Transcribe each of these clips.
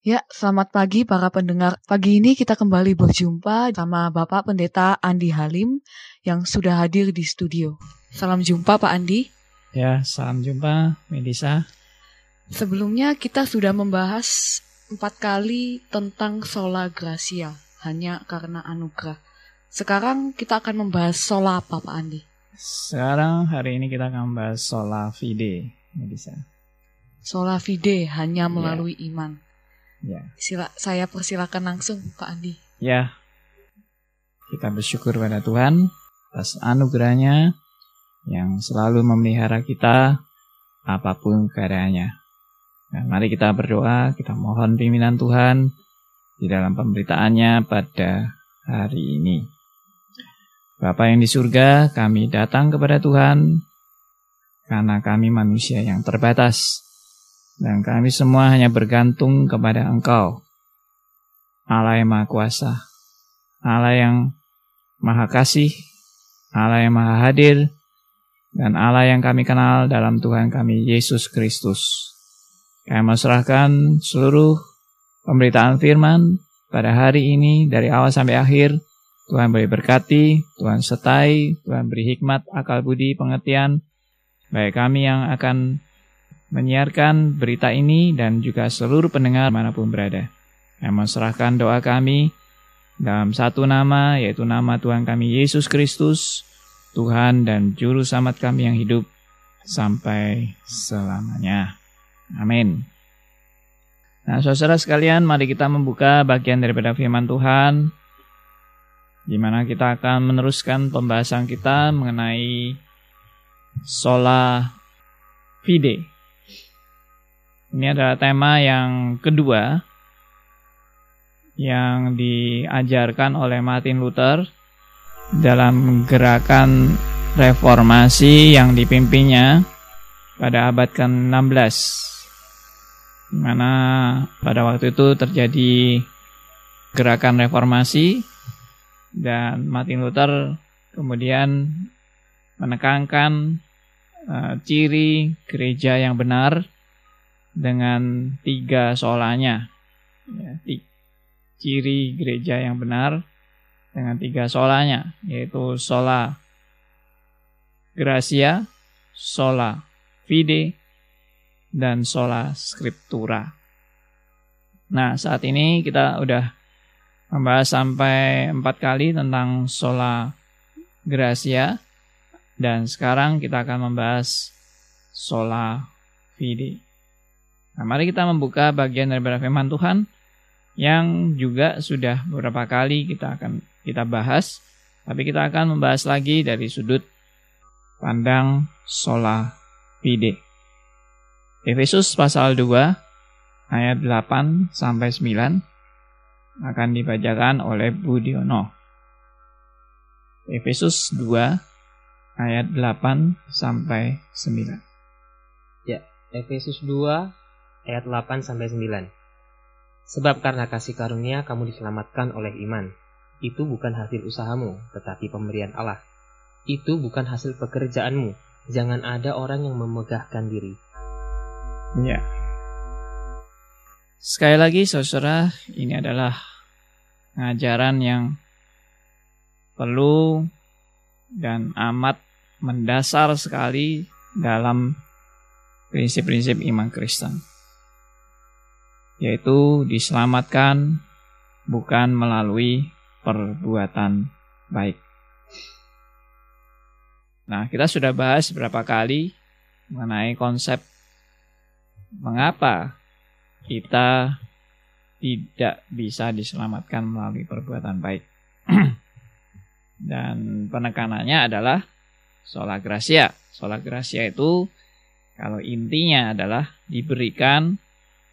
Ya, selamat pagi para pendengar. Pagi ini kita kembali berjumpa sama Bapak Pendeta Andi Halim yang sudah hadir di studio. Salam jumpa Pak Andi. Ya, salam jumpa Melisa. Sebelumnya kita sudah membahas empat kali tentang sola gracia, hanya karena anugerah. Sekarang kita akan membahas sola apa Pak Andi? Sekarang hari ini kita akan membahas sola fide, Melisa. Sola fide hanya melalui ya. iman. Ya. Sila, saya persilakan langsung Pak Andi. Ya, kita bersyukur pada Tuhan atas anugerahnya yang selalu memelihara kita apa pun keadaannya. Dan mari kita berdoa, kita mohon pimpinan Tuhan di dalam pemberitaannya pada hari ini. Bapa yang di surga, kami datang kepada Tuhan karena kami manusia yang terbatas dan kami semua hanya bergantung kepada Engkau. Allah yang Maha Kuasa, Allah yang Maha Kasih, Allah yang Maha Hadir, dan Allah yang kami kenal dalam Tuhan kami Yesus Kristus. Kami menyerahkan seluruh pemberitaan firman pada hari ini dari awal sampai akhir. Tuhan beri berkati, Tuhan setai, Tuhan beri hikmat, akal budi, pengertian, baik kami yang akan menyiarkan berita ini dan juga seluruh pendengar mana pun berada. Yang menserahkan doa kami dalam satu nama, yaitu nama Tuhan kami Yesus Kristus, Tuhan dan Juru Selamat kami yang hidup sampai selamanya. Amin. Nah, saudara sekalian, mari kita membuka bagian daripada firman Tuhan, di mana kita akan meneruskan pembahasan kita mengenai sola fide. Ini adalah tema yang kedua yang diajarkan oleh Martin Luther dalam gerakan reformasi yang dipimpinnya pada abad ke-16 di mana pada waktu itu terjadi gerakan reformasi dan Martin Luther kemudian menekankan uh, ciri gereja yang benar dengan tiga solanya. Ya, ciri gereja yang benar dengan tiga solanya, yaitu sola gracia, sola fide, dan sola scriptura. Nah, saat ini kita udah membahas sampai empat kali tentang sola gracia, dan sekarang kita akan membahas sola fide. Nah, mari kita membuka bagian daripada firman Tuhan yang juga sudah beberapa kali kita akan kita bahas, tapi kita akan membahas lagi dari sudut pandang sola fide. Efesus pasal 2 ayat 8 sampai 9 akan dibacakan oleh Budiono. Efesus 2 ayat 8 sampai 9. Ya, Efesus 2 ayat 8 sampai 9. Sebab karena kasih karunia kamu diselamatkan oleh iman. Itu bukan hasil usahamu, tetapi pemberian Allah. Itu bukan hasil pekerjaanmu. Jangan ada orang yang memegahkan diri. Ya. Sekali lagi saudara, ini adalah ngajaran yang perlu dan amat mendasar sekali dalam prinsip-prinsip iman Kristen yaitu diselamatkan bukan melalui perbuatan baik. Nah, kita sudah bahas beberapa kali mengenai konsep mengapa kita tidak bisa diselamatkan melalui perbuatan baik. Dan penekanannya adalah sola gracia. Sola gracia itu kalau intinya adalah diberikan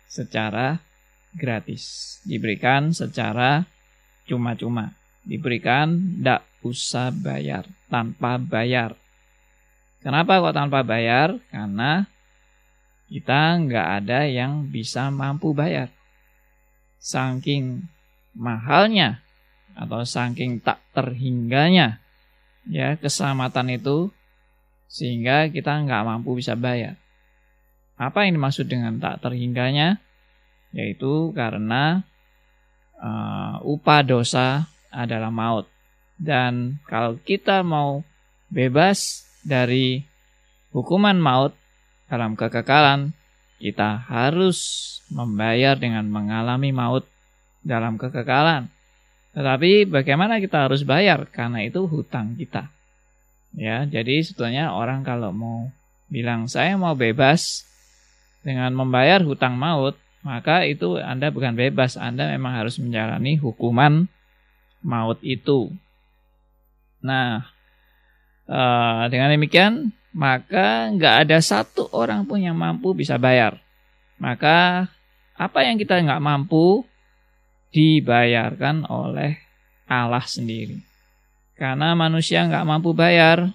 secara gratis, diberikan secara cuma-cuma, diberikan tidak usah bayar, tanpa bayar. Kenapa kok tanpa bayar? Karena kita nggak ada yang bisa mampu bayar. Saking mahalnya atau saking tak terhingganya ya keselamatan itu sehingga kita nggak mampu bisa bayar. Apa yang dimaksud dengan tak terhingganya? yaitu karena uh, upah dosa adalah maut. Dan kalau kita mau bebas dari hukuman maut dalam kekekalan, kita harus membayar dengan mengalami maut dalam kekekalan. Tetapi bagaimana kita harus bayar? Karena itu hutang kita. Ya, jadi sebetulnya orang kalau mau bilang saya mau bebas dengan membayar hutang maut, maka itu Anda bukan bebas, Anda memang harus menjalani hukuman maut itu. Nah, uh, dengan demikian maka nggak ada satu orang pun yang mampu bisa bayar. Maka apa yang kita nggak mampu dibayarkan oleh Allah sendiri. Karena manusia nggak mampu bayar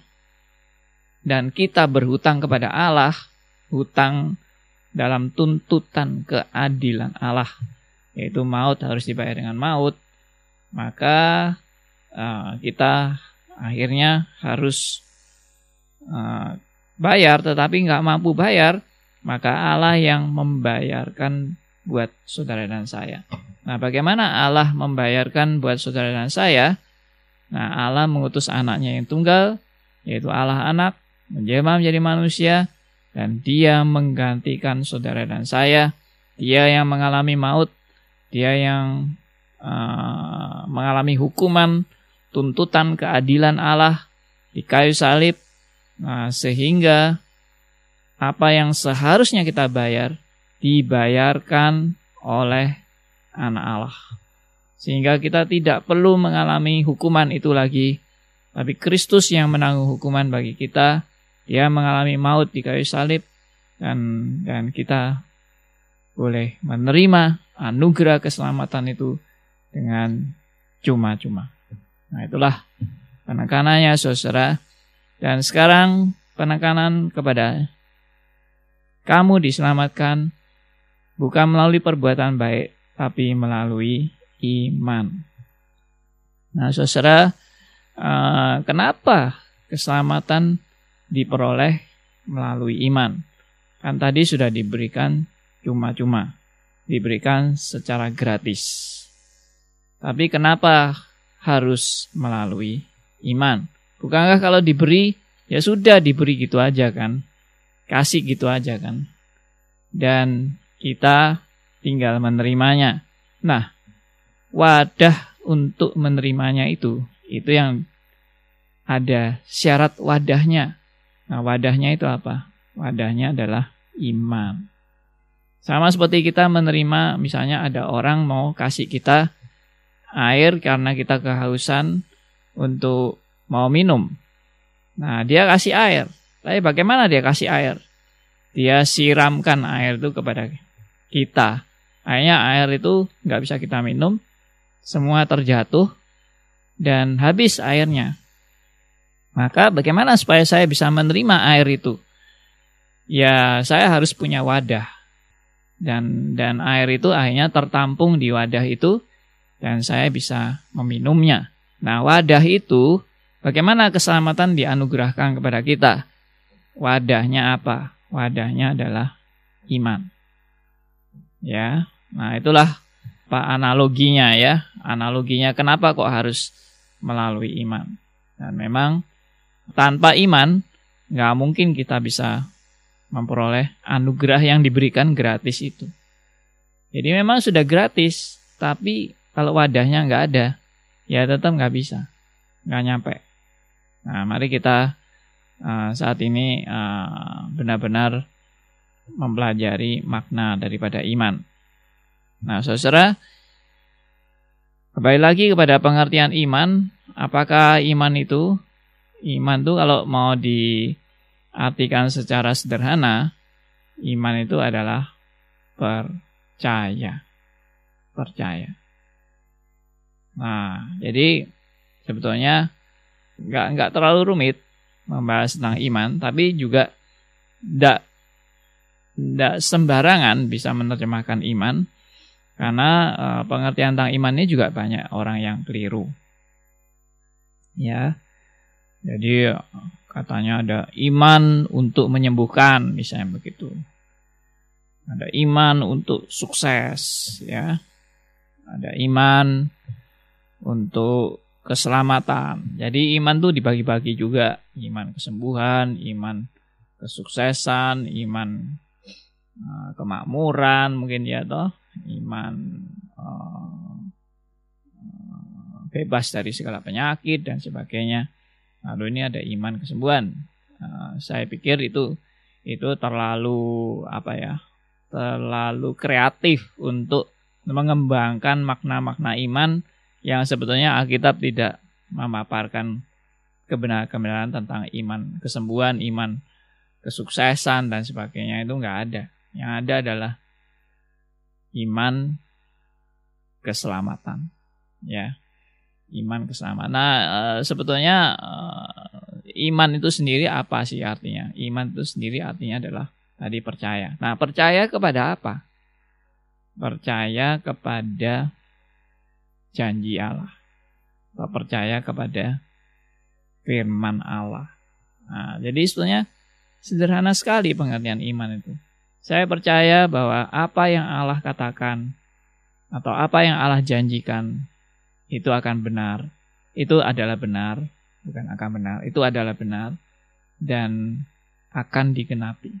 dan kita berhutang kepada Allah, hutang dalam tuntutan keadilan Allah, yaitu maut harus dibayar dengan maut, maka uh, kita akhirnya harus uh, bayar tetapi nggak mampu bayar, maka Allah yang membayarkan buat saudara dan saya. Nah, bagaimana Allah membayarkan buat saudara dan saya? Nah, Allah mengutus anaknya yang tunggal, yaitu Allah anak, menjelma menjadi manusia, dan dia menggantikan saudara dan saya. Dia yang mengalami maut, dia yang uh, mengalami hukuman tuntutan keadilan Allah di kayu salib, nah, sehingga apa yang seharusnya kita bayar dibayarkan oleh anak Allah. Sehingga kita tidak perlu mengalami hukuman itu lagi, tapi Kristus yang menanggung hukuman bagi kita. Dia mengalami maut di kayu salib dan dan kita boleh menerima anugerah keselamatan itu dengan cuma-cuma. Nah itulah penekanannya saudara. Dan sekarang penekanan kepada kamu diselamatkan bukan melalui perbuatan baik, tapi melalui iman. Nah saudara, uh, kenapa keselamatan diperoleh melalui iman? Kan tadi sudah diberikan cuma-cuma, diberikan secara gratis. Tapi kenapa harus melalui iman. Bukankah kalau diberi, ya sudah diberi gitu aja kan. Kasih gitu aja kan. Dan kita tinggal menerimanya. Nah, wadah untuk menerimanya itu, itu yang ada syarat wadahnya. Nah, wadahnya itu apa? Wadahnya adalah iman. Sama seperti kita menerima, misalnya ada orang mau kasih kita air karena kita kehausan untuk mau minum. Nah, dia kasih air. Tapi bagaimana dia kasih air? Dia siramkan air itu kepada kita. Akhirnya air itu nggak bisa kita minum, semua terjatuh dan habis airnya. Maka bagaimana supaya saya bisa menerima air itu? Ya, saya harus punya wadah. Dan dan air itu akhirnya tertampung di wadah itu dan saya bisa meminumnya. Nah, wadah itu bagaimana keselamatan dianugerahkan kepada kita? Wadahnya apa? Wadahnya adalah iman. Ya. Nah, itulah Pak analoginya ya. Analoginya kenapa kok harus melalui iman? Dan memang tanpa iman nggak mungkin kita bisa memperoleh anugerah yang diberikan gratis itu. Jadi memang sudah gratis, tapi kalau wadahnya nggak ada, ya tetap nggak bisa, nggak nyampe. Nah, mari kita uh, saat ini uh, benar-benar mempelajari makna daripada iman. Nah, saudara, kembali lagi kepada pengertian iman. Apakah iman itu? Iman itu kalau mau diartikan secara sederhana, iman itu adalah percaya. Percaya. Nah, jadi sebetulnya nggak nggak terlalu rumit membahas tentang iman, tapi juga tidak tidak sembarangan bisa menerjemahkan iman karena e, pengertian tentang iman ini juga banyak orang yang keliru. Ya. Jadi katanya ada iman untuk menyembuhkan misalnya begitu. Ada iman untuk sukses, ya. Ada iman untuk keselamatan. Jadi iman tuh dibagi-bagi juga. Iman kesembuhan, iman kesuksesan, iman uh, kemakmuran mungkin ya toh, iman uh, bebas dari segala penyakit dan sebagainya. Lalu ini ada iman kesembuhan. Uh, saya pikir itu itu terlalu apa ya? terlalu kreatif untuk mengembangkan makna-makna iman yang sebetulnya Alkitab tidak memaparkan kebenaran-kebenaran tentang iman kesembuhan, iman kesuksesan dan sebagainya itu nggak ada. Yang ada adalah iman keselamatan, ya, iman keselamatan. Nah, e, sebetulnya e, iman itu sendiri apa sih artinya? Iman itu sendiri artinya adalah tadi percaya. Nah, percaya kepada apa? Percaya kepada janji Allah. Atau percaya kepada firman Allah. Nah, jadi sebetulnya Sederhana sekali pengertian iman itu. Saya percaya bahwa apa yang Allah katakan atau apa yang Allah janjikan itu akan benar. Itu adalah benar, bukan akan benar. Itu adalah benar dan akan digenapi.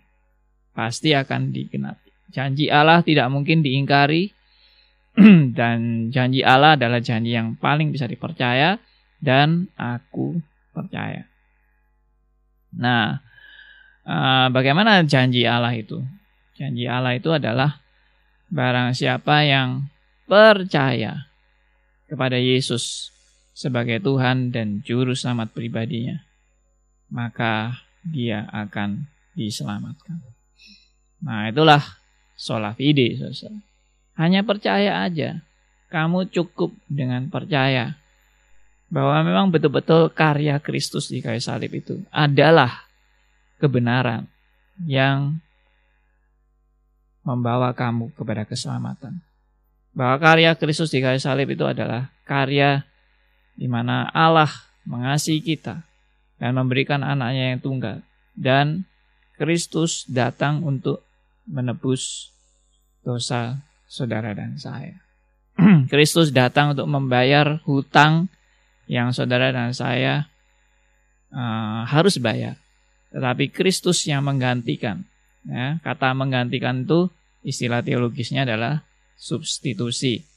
Pasti akan digenapi. Janji Allah tidak mungkin diingkari dan janji Allah adalah janji yang paling bisa dipercaya dan aku percaya. Nah, uh, bagaimana janji Allah itu? Janji Allah itu adalah barang siapa yang percaya kepada Yesus sebagai Tuhan dan juru selamat pribadinya, maka dia akan diselamatkan. Nah, itulah sola fide. Hanya percaya aja. Kamu cukup dengan percaya bahwa memang betul-betul karya Kristus di kayu salib itu adalah kebenaran yang membawa kamu kepada keselamatan. Bahwa karya Kristus di kayu salib itu adalah karya di mana Allah mengasihi kita dan memberikan anaknya yang tunggal. Dan Kristus datang untuk menebus dosa saudara dan saya. Kristus datang untuk membayar hutang yang saudara dan saya uh, harus bayar tetapi Kristus yang menggantikan. Ya, kata menggantikan itu istilah teologisnya adalah substitusi.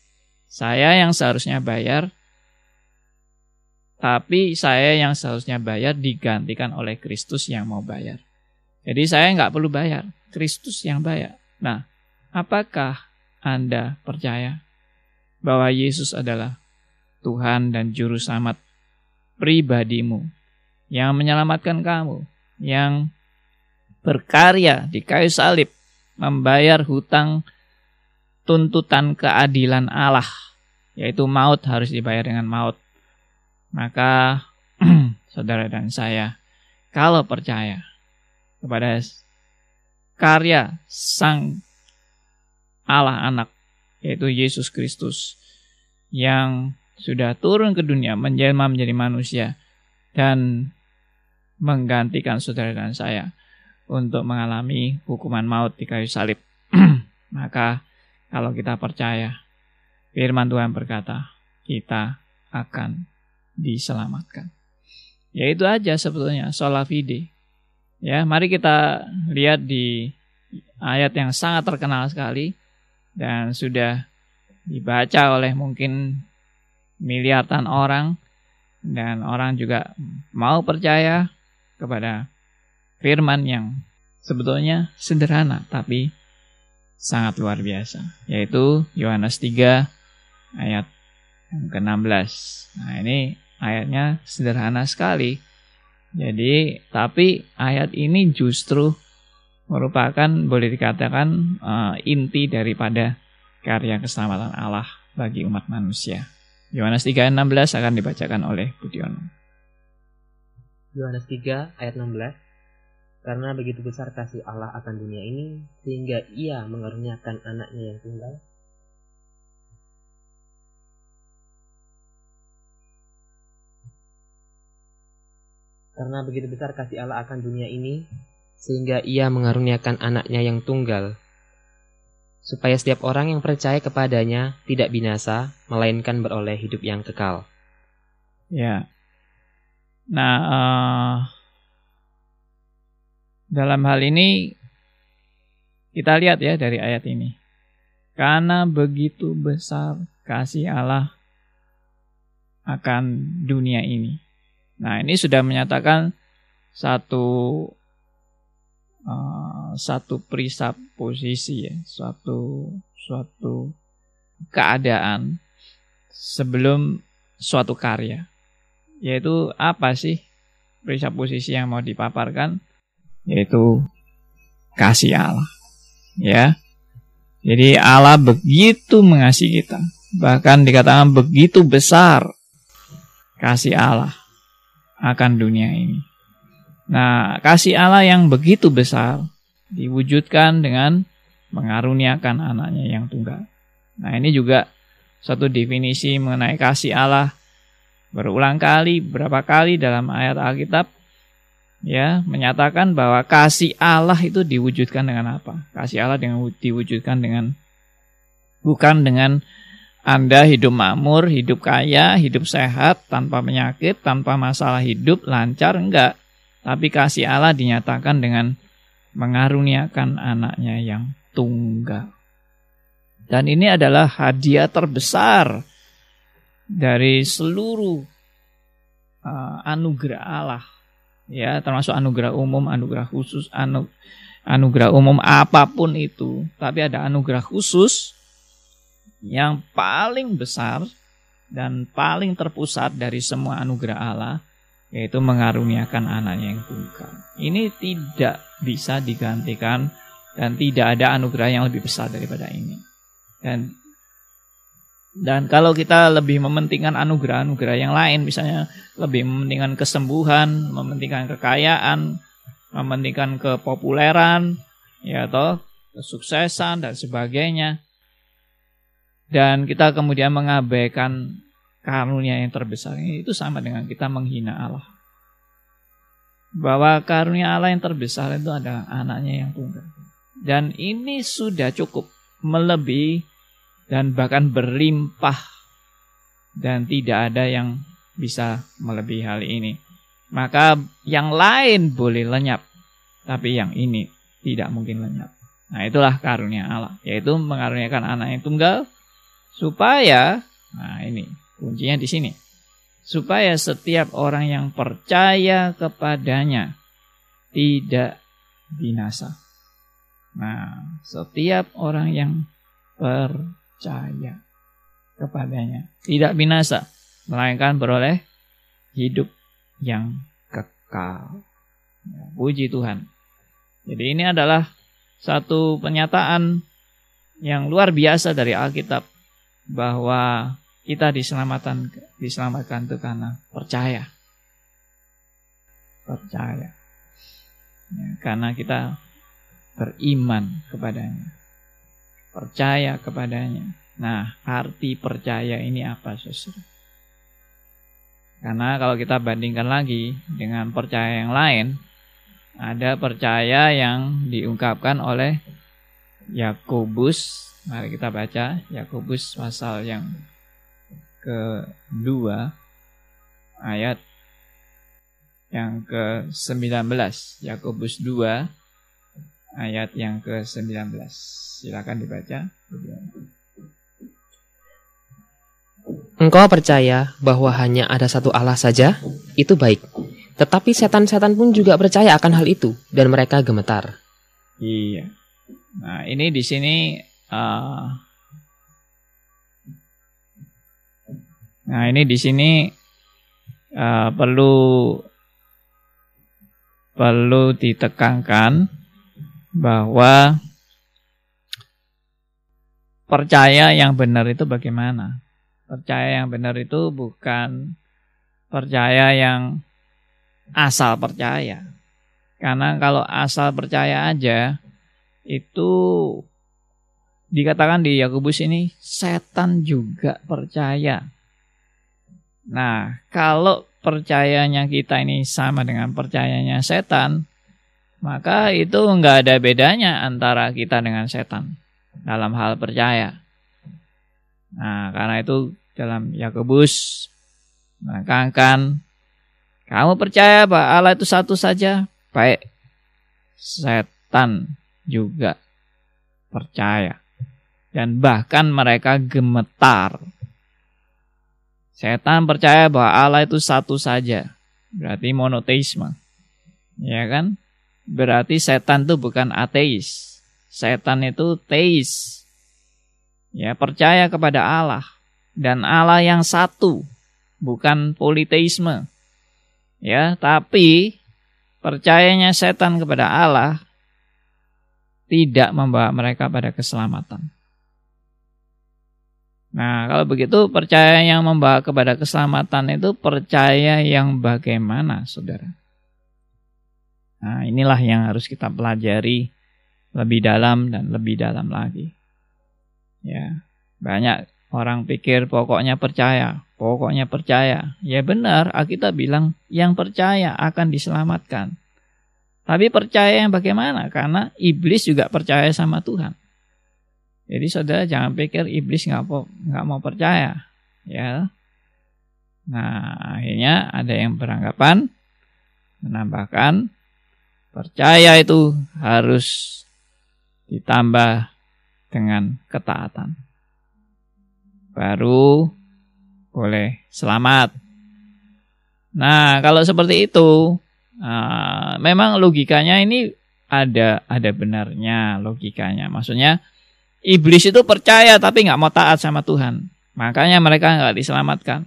Saya yang seharusnya bayar, tapi saya yang seharusnya bayar digantikan oleh Kristus yang mau bayar. Jadi saya nggak perlu bayar, Kristus yang bayar. Nah, apakah Anda percaya bahwa Yesus adalah Tuhan dan Juru Selamat pribadimu yang menyelamatkan kamu yang berkarya di kayu salib membayar hutang tuntutan keadilan Allah yaitu maut harus dibayar dengan maut maka saudara dan saya kalau percaya kepada karya sang Allah anak yaitu Yesus Kristus yang sudah turun ke dunia menjelma menjadi manusia dan menggantikan saudara dan saya untuk mengalami hukuman maut di kayu salib. Maka kalau kita percaya, firman Tuhan berkata, kita akan diselamatkan. Ya itu aja sebetulnya sola fide. Ya, mari kita lihat di ayat yang sangat terkenal sekali dan sudah dibaca oleh mungkin miliaran orang dan orang juga mau percaya kepada firman yang sebetulnya sederhana tapi sangat luar biasa yaitu Yohanes 3 ayat yang ke-16. Nah, ini ayatnya sederhana sekali. Jadi, tapi ayat ini justru merupakan boleh dikatakan uh, inti daripada karya keselamatan Allah bagi umat manusia. Yohanes 3:16 akan dibacakan oleh Budiono. Yohanes 3 ayat 16 Karena begitu besar kasih Allah akan dunia ini sehingga ia mengaruniakan anaknya yang tunggal Karena begitu besar kasih Allah akan dunia ini sehingga ia mengaruniakan anaknya yang tunggal supaya setiap orang yang percaya kepadanya tidak binasa, melainkan beroleh hidup yang kekal. Ya. Nah, uh, dalam hal ini kita lihat ya dari ayat ini. Karena begitu besar kasih Allah akan dunia ini. Nah, ini sudah menyatakan satu uh, satu perisap posisi ya, suatu suatu keadaan sebelum suatu karya. Yaitu apa sih perisap posisi yang mau dipaparkan? Yaitu kasih Allah. Ya. Jadi Allah begitu mengasihi kita. Bahkan dikatakan begitu besar kasih Allah akan dunia ini. Nah, kasih Allah yang begitu besar diwujudkan dengan mengaruniakan anaknya yang tunggal. Nah, ini juga satu definisi mengenai kasih Allah berulang kali, berapa kali dalam ayat Alkitab ya menyatakan bahwa kasih Allah itu diwujudkan dengan apa? Kasih Allah dengan diwujudkan dengan bukan dengan anda hidup makmur, hidup kaya, hidup sehat, tanpa penyakit, tanpa masalah hidup, lancar, enggak. Tapi kasih Allah dinyatakan dengan mengaruniakan anaknya yang tunggal. Dan ini adalah hadiah terbesar dari seluruh uh, anugerah Allah. Ya, termasuk anugerah umum, anugerah khusus, anu, anugerah umum apa pun itu. Tapi ada anugerah khusus yang paling besar dan paling terpusat dari semua anugerah Allah yaitu mengaruniakan anaknya yang tunggal. Ini tidak bisa digantikan dan tidak ada anugerah yang lebih besar daripada ini. Dan dan kalau kita lebih mementingkan anugerah-anugerah yang lain, misalnya lebih mementingkan kesembuhan, mementingkan kekayaan, mementingkan kepopuleran, ya toh, kesuksesan dan sebagainya, dan kita kemudian mengabaikan karunia yang terbesar ini itu sama dengan kita menghina Allah. Bahwa karunia Allah yang terbesar itu adalah anaknya yang tunggal. Dan ini sudah cukup melebihi dan bahkan berlimpah dan tidak ada yang bisa melebihi hal ini. Maka yang lain boleh lenyap, tapi yang ini tidak mungkin lenyap. Nah itulah karunia Allah, yaitu mengaruniakan anak yang tunggal Supaya, nah ini kuncinya di sini. Supaya setiap orang yang percaya kepadanya tidak binasa. Nah, setiap orang yang percaya kepadanya tidak binasa, melainkan beroleh hidup yang kekal. Ya, puji Tuhan. Jadi ini adalah satu pernyataan yang luar biasa dari Alkitab bahwa kita diselamatkan diselamatkan itu karena percaya. Percaya. Ya, karena kita beriman kepadanya. Percaya kepadanya. Nah, arti percaya ini apa, Saudara? Karena kalau kita bandingkan lagi dengan percaya yang lain, ada percaya yang diungkapkan oleh Yakobus Mari kita baca Yakobus pasal yang kedua ayat yang ke-19. Yakobus 2 ayat yang ke-19. Silakan dibaca. Engkau percaya bahwa hanya ada satu Allah saja? Itu baik. Tetapi setan-setan pun juga percaya akan hal itu dan mereka gemetar. Iya. Nah, ini di sini Uh, nah ini di sini uh, perlu perlu ditekankan bahwa percaya yang benar itu bagaimana? Percaya yang benar itu bukan percaya yang asal percaya. Karena kalau asal percaya aja itu dikatakan di Yakobus ini setan juga percaya. Nah, kalau percayanya kita ini sama dengan percayanya setan, maka itu nggak ada bedanya antara kita dengan setan. dalam hal percaya. Nah, karena itu dalam Yakobus menekankan kamu percaya bahwa Allah itu satu saja, baik setan juga percaya. Dan bahkan mereka gemetar. Setan percaya bahwa Allah itu satu saja. Berarti monoteisme. Ya kan? Berarti setan itu bukan ateis. Setan itu teis. Ya, percaya kepada Allah dan Allah yang satu, bukan politeisme. Ya, tapi percayanya setan kepada Allah tidak membawa mereka pada keselamatan. Nah, kalau begitu percaya yang membawa kepada keselamatan itu percaya yang bagaimana, saudara? Nah, inilah yang harus kita pelajari lebih dalam dan lebih dalam lagi. Ya, banyak orang pikir pokoknya percaya, pokoknya percaya. Ya benar, kita bilang yang percaya akan diselamatkan. Tapi percaya yang bagaimana? Karena iblis juga percaya sama Tuhan. Jadi saudara jangan pikir iblis nggak mau nggak mau percaya, ya. Nah akhirnya ada yang beranggapan menambahkan percaya itu harus ditambah dengan ketaatan. Baru boleh selamat. Nah kalau seperti itu, uh, memang logikanya ini ada ada benarnya logikanya. Maksudnya Iblis itu percaya tapi nggak mau taat sama Tuhan. Makanya mereka nggak diselamatkan.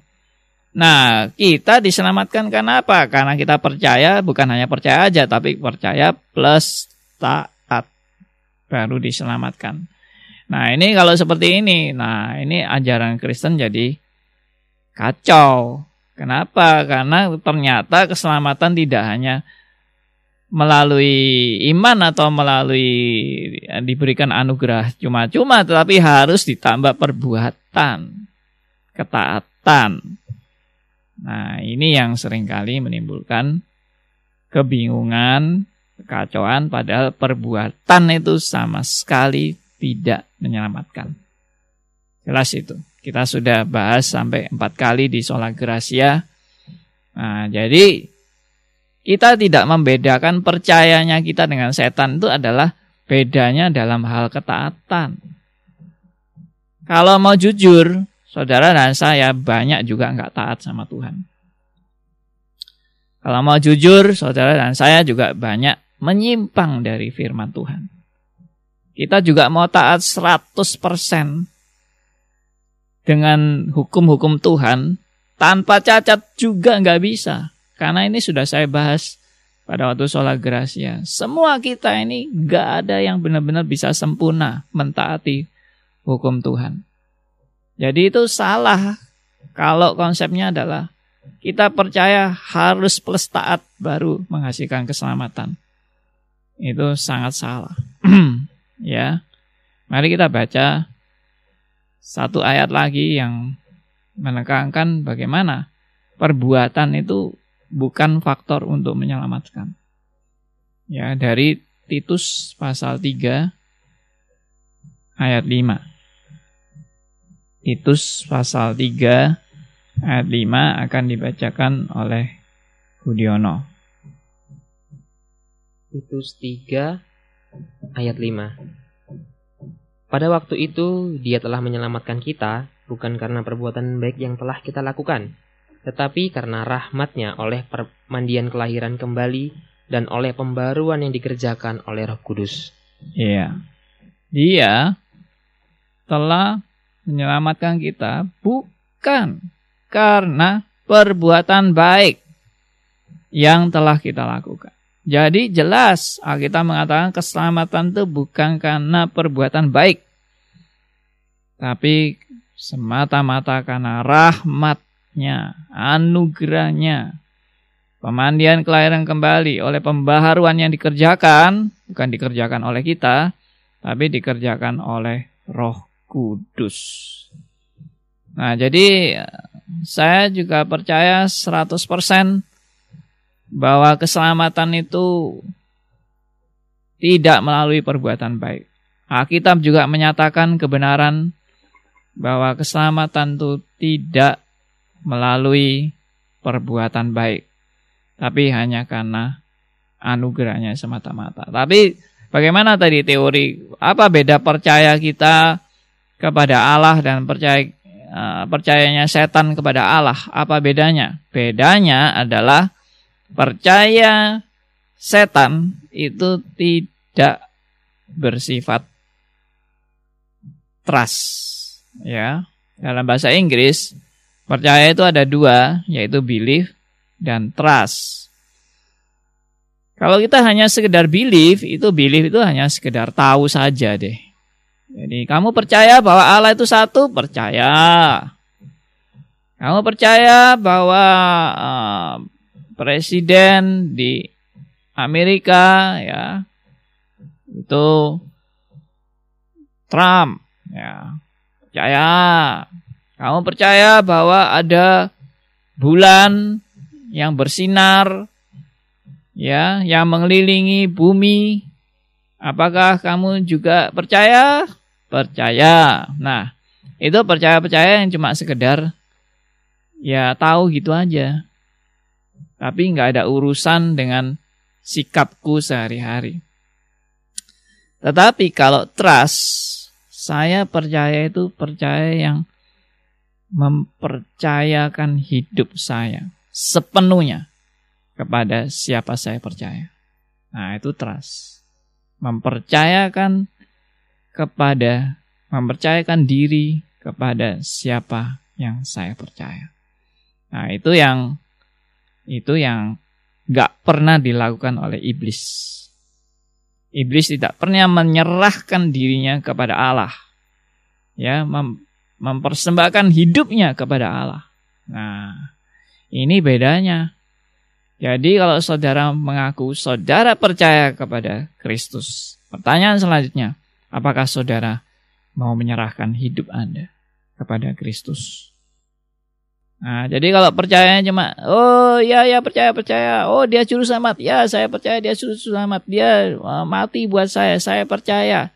Nah, kita diselamatkan karena apa? Karena kita percaya, bukan hanya percaya aja, tapi percaya plus taat. Baru diselamatkan. Nah, ini kalau seperti ini, nah ini ajaran Kristen jadi kacau. Kenapa? Karena ternyata keselamatan tidak hanya melalui iman atau melalui diberikan anugerah cuma-cuma tetapi harus ditambah perbuatan ketaatan nah ini yang sering kali menimbulkan kebingungan kekacauan padahal perbuatan itu sama sekali tidak menyelamatkan. Jelas itu. Kita sudah bahas sampai empat kali di sholat gracia. Nah jadi kita tidak membedakan percayanya kita dengan setan itu adalah bedanya dalam hal ketaatan. Kalau mau jujur, saudara dan saya banyak juga nggak taat sama Tuhan. Kalau mau jujur, saudara dan saya juga banyak menyimpang dari firman Tuhan. Kita juga mau taat 100% dengan hukum-hukum Tuhan, tanpa cacat juga nggak bisa. Karena ini sudah saya bahas pada waktu sholat gracia. Semua kita ini gak ada yang benar-benar bisa sempurna mentaati hukum Tuhan. Jadi itu salah kalau konsepnya adalah kita percaya harus plus taat baru menghasilkan keselamatan. Itu sangat salah. ya. Mari kita baca satu ayat lagi yang menekankan bagaimana perbuatan itu bukan faktor untuk menyelamatkan. Ya, dari Titus pasal 3 ayat 5. Titus pasal 3 ayat 5 akan dibacakan oleh Budiono. Titus 3 ayat 5. Pada waktu itu dia telah menyelamatkan kita bukan karena perbuatan baik yang telah kita lakukan, tetapi karena rahmatnya oleh permandian kelahiran kembali dan oleh pembaruan yang dikerjakan oleh roh kudus. Iya. Dia telah menyelamatkan kita bukan karena perbuatan baik yang telah kita lakukan. Jadi jelas kita mengatakan keselamatan itu bukan karena perbuatan baik. Tapi semata-mata karena rahmat rahmatnya, anugerahnya, pemandian kelahiran kembali oleh pembaharuan yang dikerjakan, bukan dikerjakan oleh kita, tapi dikerjakan oleh roh kudus. Nah, jadi saya juga percaya 100% bahwa keselamatan itu tidak melalui perbuatan baik. Alkitab juga menyatakan kebenaran bahwa keselamatan itu tidak melalui perbuatan baik, tapi hanya karena anugerahnya semata-mata. Tapi bagaimana tadi teori? Apa beda percaya kita kepada Allah dan percaya uh, percayanya setan kepada Allah? Apa bedanya? Bedanya adalah percaya setan itu tidak bersifat trust ya. Dalam bahasa Inggris percaya itu ada dua, yaitu belief dan trust. Kalau kita hanya sekedar belief, itu belief itu hanya sekedar tahu saja deh. Jadi kamu percaya bahwa Allah itu satu, percaya. Kamu percaya bahwa uh, presiden di Amerika ya itu Trump ya. Percaya. Kamu percaya bahwa ada bulan yang bersinar ya, yang mengelilingi bumi. Apakah kamu juga percaya? Percaya. Nah, itu percaya-percaya yang cuma sekedar ya tahu gitu aja. Tapi nggak ada urusan dengan sikapku sehari-hari. Tetapi kalau trust, saya percaya itu percaya yang mempercayakan hidup saya sepenuhnya kepada siapa saya percaya. Nah, itu trust. Mempercayakan kepada mempercayakan diri kepada siapa yang saya percaya. Nah, itu yang itu yang gak pernah dilakukan oleh iblis. Iblis tidak pernah menyerahkan dirinya kepada Allah. Ya, mem mempersembahkan hidupnya kepada Allah. Nah, ini bedanya. Jadi kalau saudara mengaku saudara percaya kepada Kristus. Pertanyaan selanjutnya, apakah saudara mau menyerahkan hidup Anda kepada Kristus? Nah, jadi kalau percayanya cuma, oh ya ya percaya percaya, oh dia juru selamat, ya saya percaya dia juru selamat, dia uh, mati buat saya, saya percaya.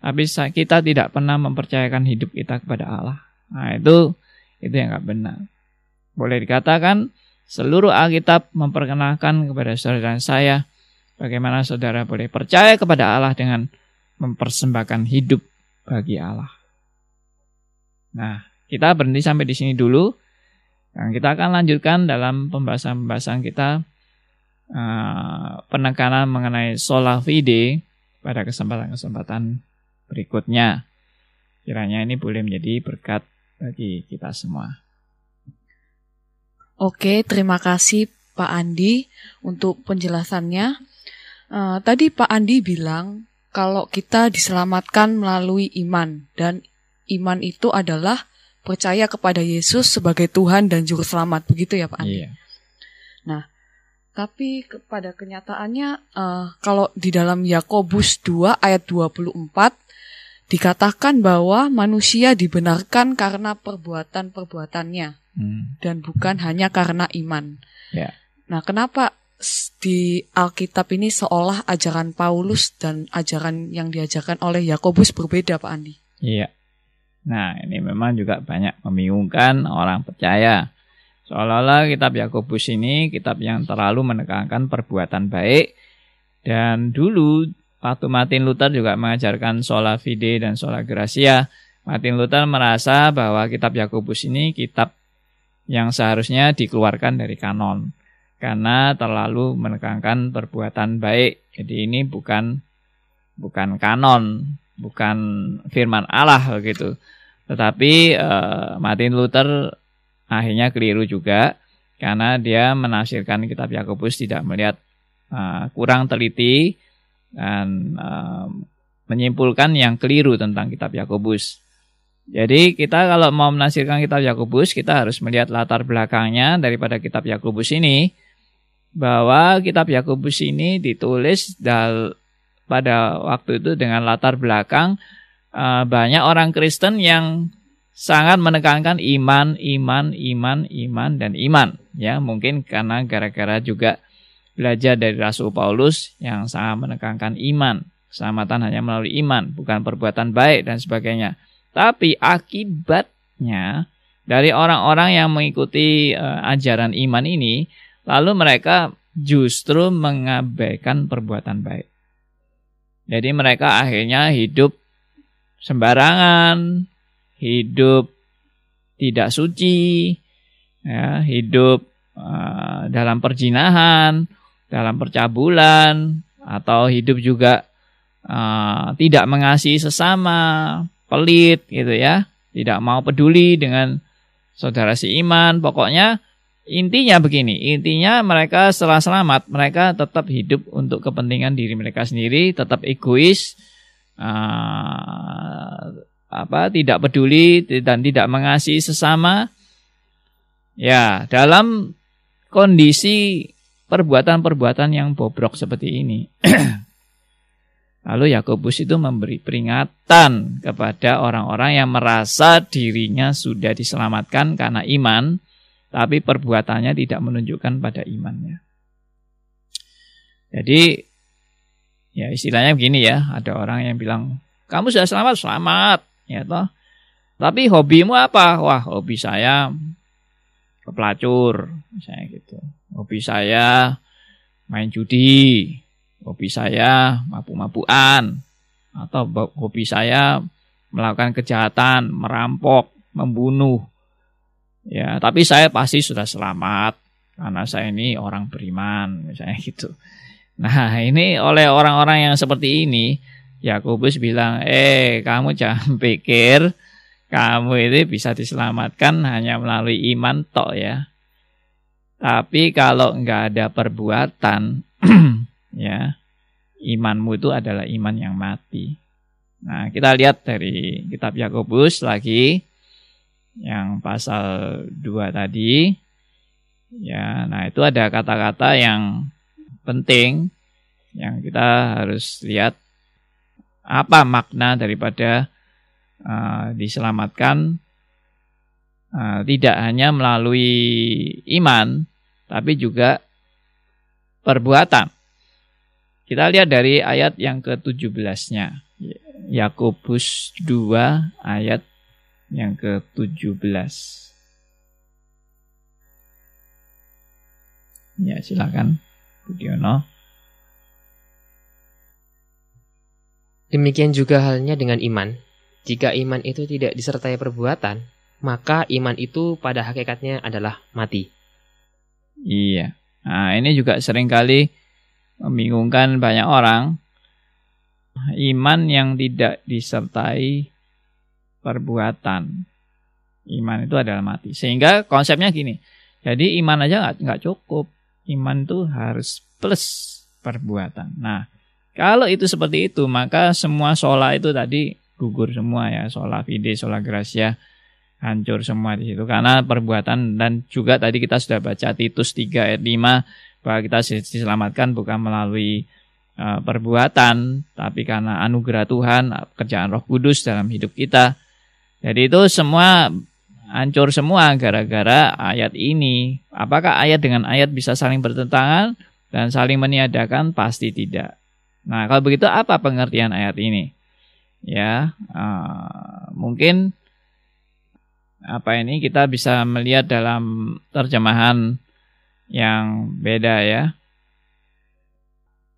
Tapi kita tidak pernah mempercayakan hidup kita kepada Allah. Nah itu itu yang nggak benar. Boleh dikatakan Seluruh Alkitab memperkenalkan kepada saudara dan saya bagaimana saudara boleh percaya kepada Allah dengan mempersembahkan hidup bagi Allah. Nah, kita berhenti sampai di sini dulu. Dan kita akan lanjutkan dalam pembahasan-pembahasan kita uh, penekanan mengenai sola fide pada kesempatan-kesempatan berikutnya. Kiranya ini boleh menjadi berkat bagi kita semua. Oke, terima kasih Pak Andi untuk penjelasannya. Uh, tadi Pak Andi bilang kalau kita diselamatkan melalui iman dan iman itu adalah percaya kepada Yesus sebagai Tuhan dan Juru Selamat, begitu ya Pak Andi? Iya. Nah, tapi kepada kenyataannya uh, kalau di dalam Yakobus 2 ayat 24 dikatakan bahwa manusia dibenarkan karena perbuatan-perbuatannya hmm. dan bukan hanya karena iman. Yeah. Nah, kenapa di Alkitab ini seolah ajaran Paulus dan ajaran yang diajarkan oleh Yakobus berbeda, Pak Andi? Iya. Nah, ini memang juga banyak membingungkan orang percaya. Seolah-olah kitab Yakobus ini kitab yang terlalu menekankan perbuatan baik dan dulu waktu Martin Luther juga mengajarkan sola fide dan sola gracia, Martin Luther merasa bahwa kitab Yakobus ini kitab yang seharusnya dikeluarkan dari kanon karena terlalu menekankan perbuatan baik. Jadi ini bukan bukan kanon, bukan firman Allah begitu. Tetapi uh, Martin Luther akhirnya keliru juga karena dia menafsirkan kitab Yakobus tidak melihat uh, kurang teliti dan uh, menyimpulkan yang keliru tentang kitab Yakobus. Jadi kita kalau mau menafsirkan kitab Yakobus, kita harus melihat latar belakangnya daripada kitab Yakobus ini bahwa kitab Yakobus ini ditulis dal pada waktu itu dengan latar belakang uh, banyak orang Kristen yang sangat menekankan iman, iman, iman, iman dan iman. Ya, mungkin karena gara-gara juga belajar dari Rasul Paulus yang sangat menekankan iman. Keselamatan hanya melalui iman, bukan perbuatan baik dan sebagainya. Tapi akibatnya dari orang-orang yang mengikuti uh, ajaran iman ini, lalu mereka justru mengabaikan perbuatan baik. Jadi mereka akhirnya hidup sembarangan, hidup tidak suci, ya, hidup uh, dalam perjinahan, dalam percabulan, atau hidup juga uh, tidak mengasihi sesama, pelit gitu ya, tidak mau peduli dengan saudara seiman, pokoknya Intinya begini, intinya mereka setelah selamat, mereka tetap hidup untuk kepentingan diri mereka sendiri, tetap egois, uh, apa tidak peduli dan tidak mengasihi sesama. Ya, dalam kondisi perbuatan-perbuatan yang bobrok seperti ini. Lalu Yakobus itu memberi peringatan kepada orang-orang yang merasa dirinya sudah diselamatkan karena iman, tapi perbuatannya tidak menunjukkan pada imannya. Jadi ya istilahnya begini ya, ada orang yang bilang, "Kamu sudah selamat, selamat." Ya toh. Tapi hobimu apa? Wah, hobi saya kepelacur, misalnya gitu. Hobi saya main judi, hobi saya mabuk-mabukan, atau hobi saya melakukan kejahatan, merampok, membunuh. Ya, tapi saya pasti sudah selamat karena saya ini orang beriman, misalnya gitu. Nah, ini oleh orang-orang yang seperti ini, Yakobus bilang, "Eh, kamu jangan pikir kamu ini bisa diselamatkan hanya melalui iman tok ya. Tapi kalau enggak ada perbuatan, ya, imanmu itu adalah iman yang mati." Nah, kita lihat dari kitab Yakobus lagi yang pasal 2 tadi. Ya, nah itu ada kata-kata yang penting yang kita harus lihat apa makna daripada uh, diselamatkan uh, tidak hanya melalui iman tapi juga perbuatan. Kita lihat dari ayat yang ke-17-nya. Yakobus 2 ayat yang ke-17. Ya, silakan Budiono. Demikian juga halnya dengan iman. Jika iman itu tidak disertai perbuatan, maka iman itu pada hakikatnya adalah mati. Iya. Nah, ini juga sering kali membingungkan banyak orang. Iman yang tidak disertai perbuatan. Iman itu adalah mati. Sehingga konsepnya gini. Jadi iman aja nggak cukup. Iman itu harus plus perbuatan. Nah, kalau itu seperti itu, maka semua sola itu tadi gugur semua ya. Sola fide, sola gracia hancur semua di situ karena perbuatan dan juga tadi kita sudah baca Titus 3 ayat 5 bahwa kita diselamatkan bukan melalui uh, perbuatan tapi karena anugerah Tuhan, kerjaan Roh Kudus dalam hidup kita. Jadi itu semua hancur semua gara-gara ayat ini. Apakah ayat dengan ayat bisa saling bertentangan dan saling meniadakan? Pasti tidak. Nah, kalau begitu apa pengertian ayat ini? Ya, uh, mungkin apa ini kita bisa melihat dalam terjemahan yang beda ya.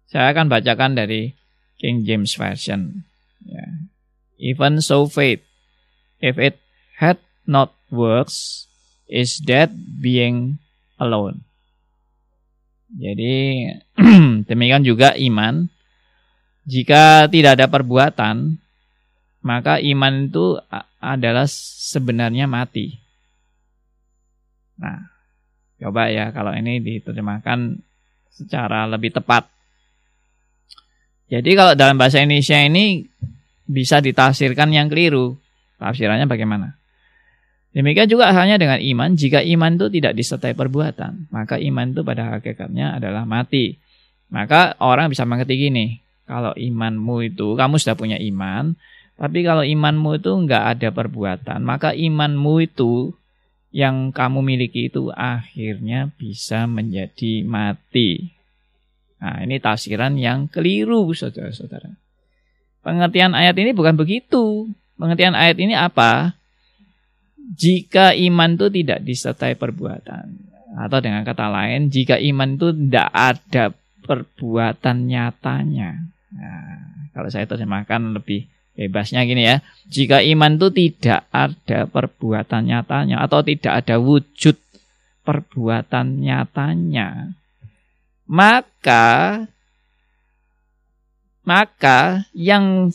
Saya akan bacakan dari King James Version. Ya. Even so faith if it had not works, is that being alone. Jadi demikian juga iman. Jika tidak ada perbuatan, maka iman itu adalah sebenarnya mati. Nah, coba ya kalau ini diterjemahkan secara lebih tepat. Jadi kalau dalam bahasa Indonesia ini bisa ditafsirkan yang keliru. Tafsirannya bagaimana? Demikian juga halnya dengan iman, jika iman itu tidak disertai perbuatan, maka iman itu pada hakikatnya adalah mati. Maka orang bisa mengerti gini, kalau imanmu itu, kamu sudah punya iman, tapi kalau imanmu itu enggak ada perbuatan, maka imanmu itu yang kamu miliki itu akhirnya bisa menjadi mati. Nah, ini tafsiran yang keliru, saudara-saudara. pengertian ayat ini bukan begitu. Pengertian ayat ini apa? Jika iman itu tidak disertai perbuatan. Atau dengan kata lain, jika iman itu tidak ada perbuatan nyatanya. Nah, kalau saya terjemahkan lebih bebasnya gini ya. Jika iman itu tidak ada perbuatan nyatanya atau tidak ada wujud perbuatan nyatanya, maka maka yang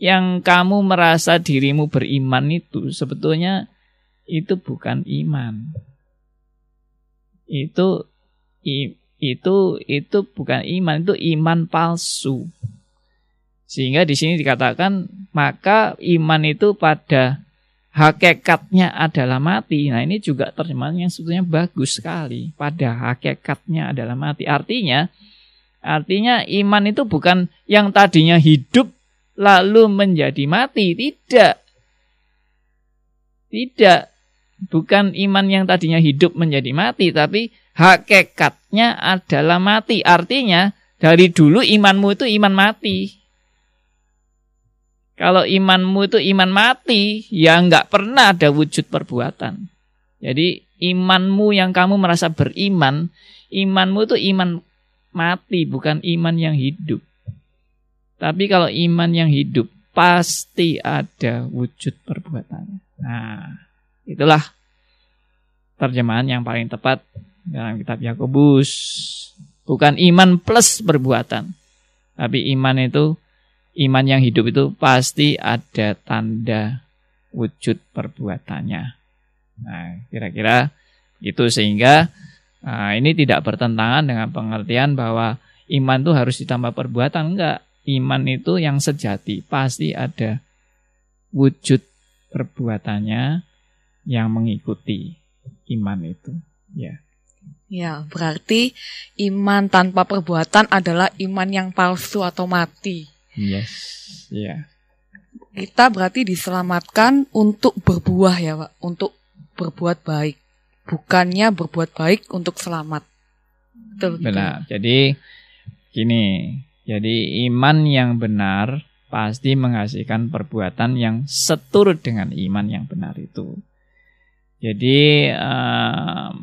yang kamu merasa dirimu beriman itu sebetulnya itu bukan iman. Itu itu itu bukan iman, itu iman palsu. Sehingga di sini dikatakan maka iman itu pada hakikatnya adalah mati. Nah, ini juga terjemahan yang sebetulnya bagus sekali. Pada hakikatnya adalah mati. Artinya artinya iman itu bukan yang tadinya hidup lalu menjadi mati, tidak. Tidak. Bukan iman yang tadinya hidup menjadi mati, tapi hakikatnya adalah mati. Artinya dari dulu imanmu itu iman mati. Kalau imanmu itu iman mati, ya nggak pernah ada wujud perbuatan. Jadi imanmu yang kamu merasa beriman, imanmu itu iman mati, bukan iman yang hidup. Tapi kalau iman yang hidup, pasti ada wujud perbuatan. Nah, itulah terjemahan yang paling tepat dalam kitab Yakobus. Bukan iman plus perbuatan. Tapi iman itu iman yang hidup itu pasti ada tanda wujud perbuatannya. Nah, kira-kira itu sehingga nah, ini tidak bertentangan dengan pengertian bahwa iman itu harus ditambah perbuatan enggak. Iman itu yang sejati pasti ada wujud perbuatannya yang mengikuti iman itu. Ya. Ya, berarti iman tanpa perbuatan adalah iman yang palsu atau mati. Yes, ya. Kita berarti diselamatkan untuk berbuah ya, Pak, untuk berbuat baik, bukannya berbuat baik untuk selamat. Betul. Benar. Gitu. Jadi gini, jadi iman yang benar pasti menghasilkan perbuatan yang seturut dengan iman yang benar itu. Jadi uh,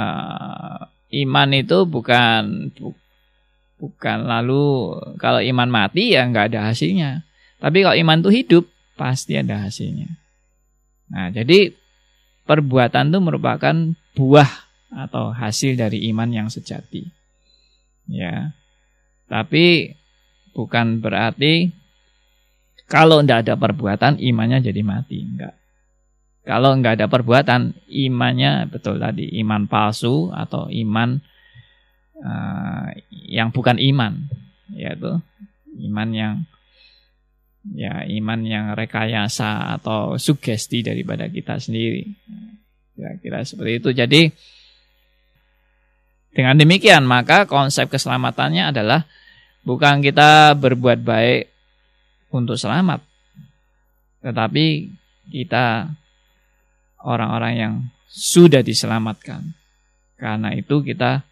uh, iman itu bukan Bukan lalu kalau iman mati ya nggak ada hasilnya. Tapi kalau iman itu hidup pasti ada hasilnya. Nah jadi perbuatan itu merupakan buah atau hasil dari iman yang sejati. Ya. Tapi bukan berarti kalau tidak ada perbuatan imannya jadi mati. Enggak. Kalau nggak ada perbuatan imannya betul tadi iman palsu atau iman uh, yang bukan iman, yaitu iman yang ya iman yang rekayasa atau sugesti daripada kita sendiri. Kira-kira seperti itu. Jadi dengan demikian maka konsep keselamatannya adalah bukan kita berbuat baik untuk selamat, tetapi kita orang-orang yang sudah diselamatkan. Karena itu kita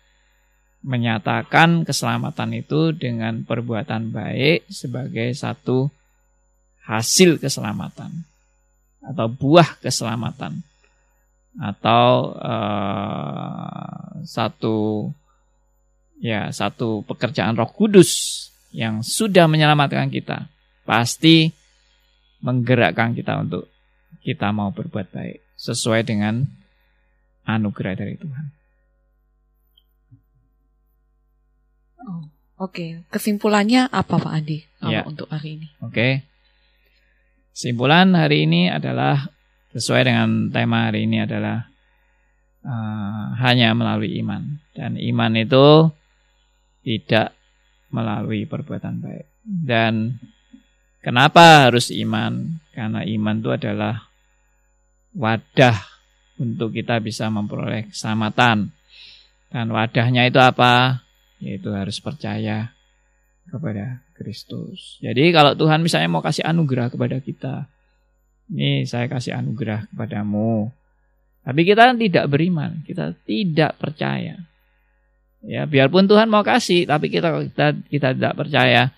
menyatakan keselamatan itu dengan perbuatan baik sebagai satu hasil keselamatan atau buah keselamatan atau uh, satu ya satu pekerjaan Roh Kudus yang sudah menyelamatkan kita pasti menggerakkan kita untuk kita mau berbuat baik sesuai dengan anugerah dari Tuhan. Oh, Oke, okay. kesimpulannya apa Pak Andi ya. untuk hari ini? Oke, okay. kesimpulan hari ini adalah sesuai dengan tema hari ini adalah uh, hanya melalui iman dan iman itu tidak melalui perbuatan baik. Dan kenapa harus iman? Karena iman itu adalah wadah untuk kita bisa memperoleh keselamatan. Dan wadahnya itu apa? yaitu harus percaya kepada Kristus. Jadi kalau Tuhan misalnya mau kasih anugerah kepada kita, ini saya kasih anugerah kepadamu. Tapi kita tidak beriman, kita tidak percaya. Ya, biarpun Tuhan mau kasih, tapi kita kita kita tidak percaya.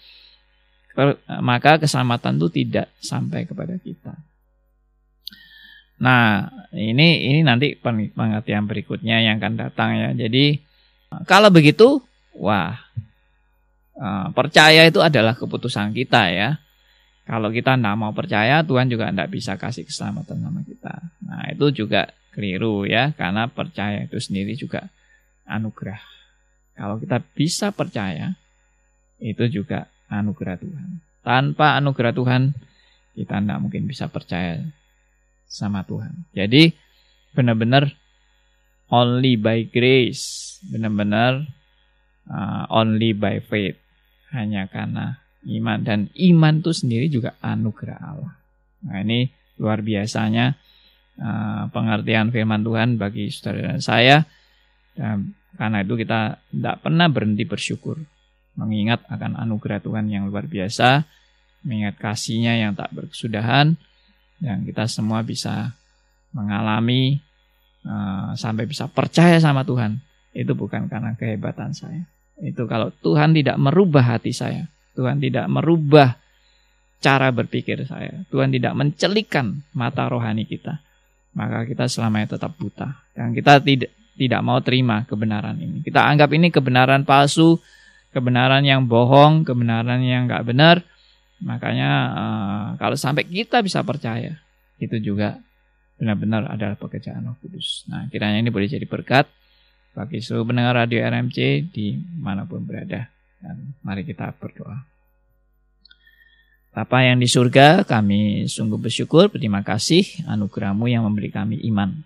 maka keselamatan itu tidak sampai kepada kita. Nah, ini ini nanti pengertian berikutnya yang akan datang ya. Jadi kalau begitu, wah eh, percaya itu adalah keputusan kita ya. Kalau kita tidak mau percaya, Tuhan juga tidak bisa kasih keselamatan sama kita. Nah, itu juga keliru ya, karena percaya itu sendiri juga anugerah. Kalau kita bisa percaya, itu juga anugerah Tuhan. Tanpa anugerah Tuhan, kita tidak mungkin bisa percaya sama Tuhan. Jadi benar-benar only by grace, benar-benar uh, only by faith, hanya karena iman dan iman itu sendiri juga anugerah Allah. Nah ini luar biasanya uh, pengertian firman Tuhan bagi saudara dan saya. Dan karena itu kita tidak pernah berhenti bersyukur, mengingat akan anugerah Tuhan yang luar biasa, mengingat kasihnya yang tak berkesudahan, yang kita semua bisa mengalami uh, sampai bisa percaya sama Tuhan. Itu bukan karena kehebatan saya. Itu kalau Tuhan tidak merubah hati saya Tuhan tidak merubah cara berpikir saya Tuhan tidak mencelikan mata rohani kita maka kita selamanya tetap buta. Dan kita tidak tidak mau terima kebenaran ini kita anggap ini kebenaran palsu kebenaran yang bohong kebenaran yang nggak benar Makanya uh, kalau sampai kita bisa percaya, itu juga benar-benar adalah pekerjaan Roh Kudus. Nah, kiranya ini boleh jadi berkat bagi seluruh pendengar radio RMC di mana pun berada. Dan mari kita berdoa. Bapa yang di surga, kami sungguh bersyukur, berterima kasih anugerahmu yang memberi kami iman.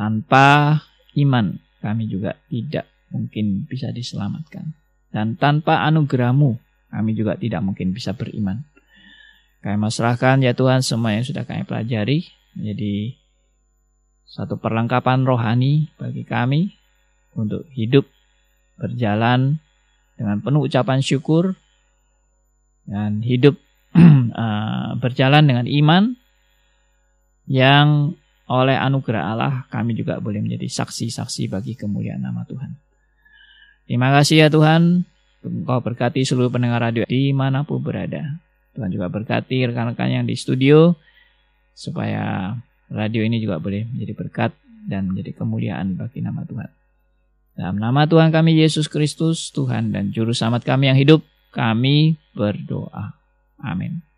Tanpa iman, kami juga tidak mungkin bisa diselamatkan. Dan tanpa anugerahmu, kami juga tidak mungkin bisa beriman. Kami masalahkan ya Tuhan semua yang sudah kami pelajari menjadi satu perlengkapan rohani bagi kami untuk hidup berjalan dengan penuh ucapan syukur dan hidup uh, berjalan dengan iman yang oleh anugerah Allah kami juga boleh menjadi saksi-saksi bagi kemuliaan nama Tuhan. Terima kasih ya Tuhan Engkau berkati seluruh pendengar radio di mana pun berada. Tuhan juga berkati rekan-rekan yang di studio supaya radio ini juga boleh menjadi berkat dan menjadi kemuliaan bagi nama Tuhan. Dalam nama Tuhan kami Yesus Kristus, Tuhan dan Juru Selamat kami yang hidup, kami berdoa. Amin.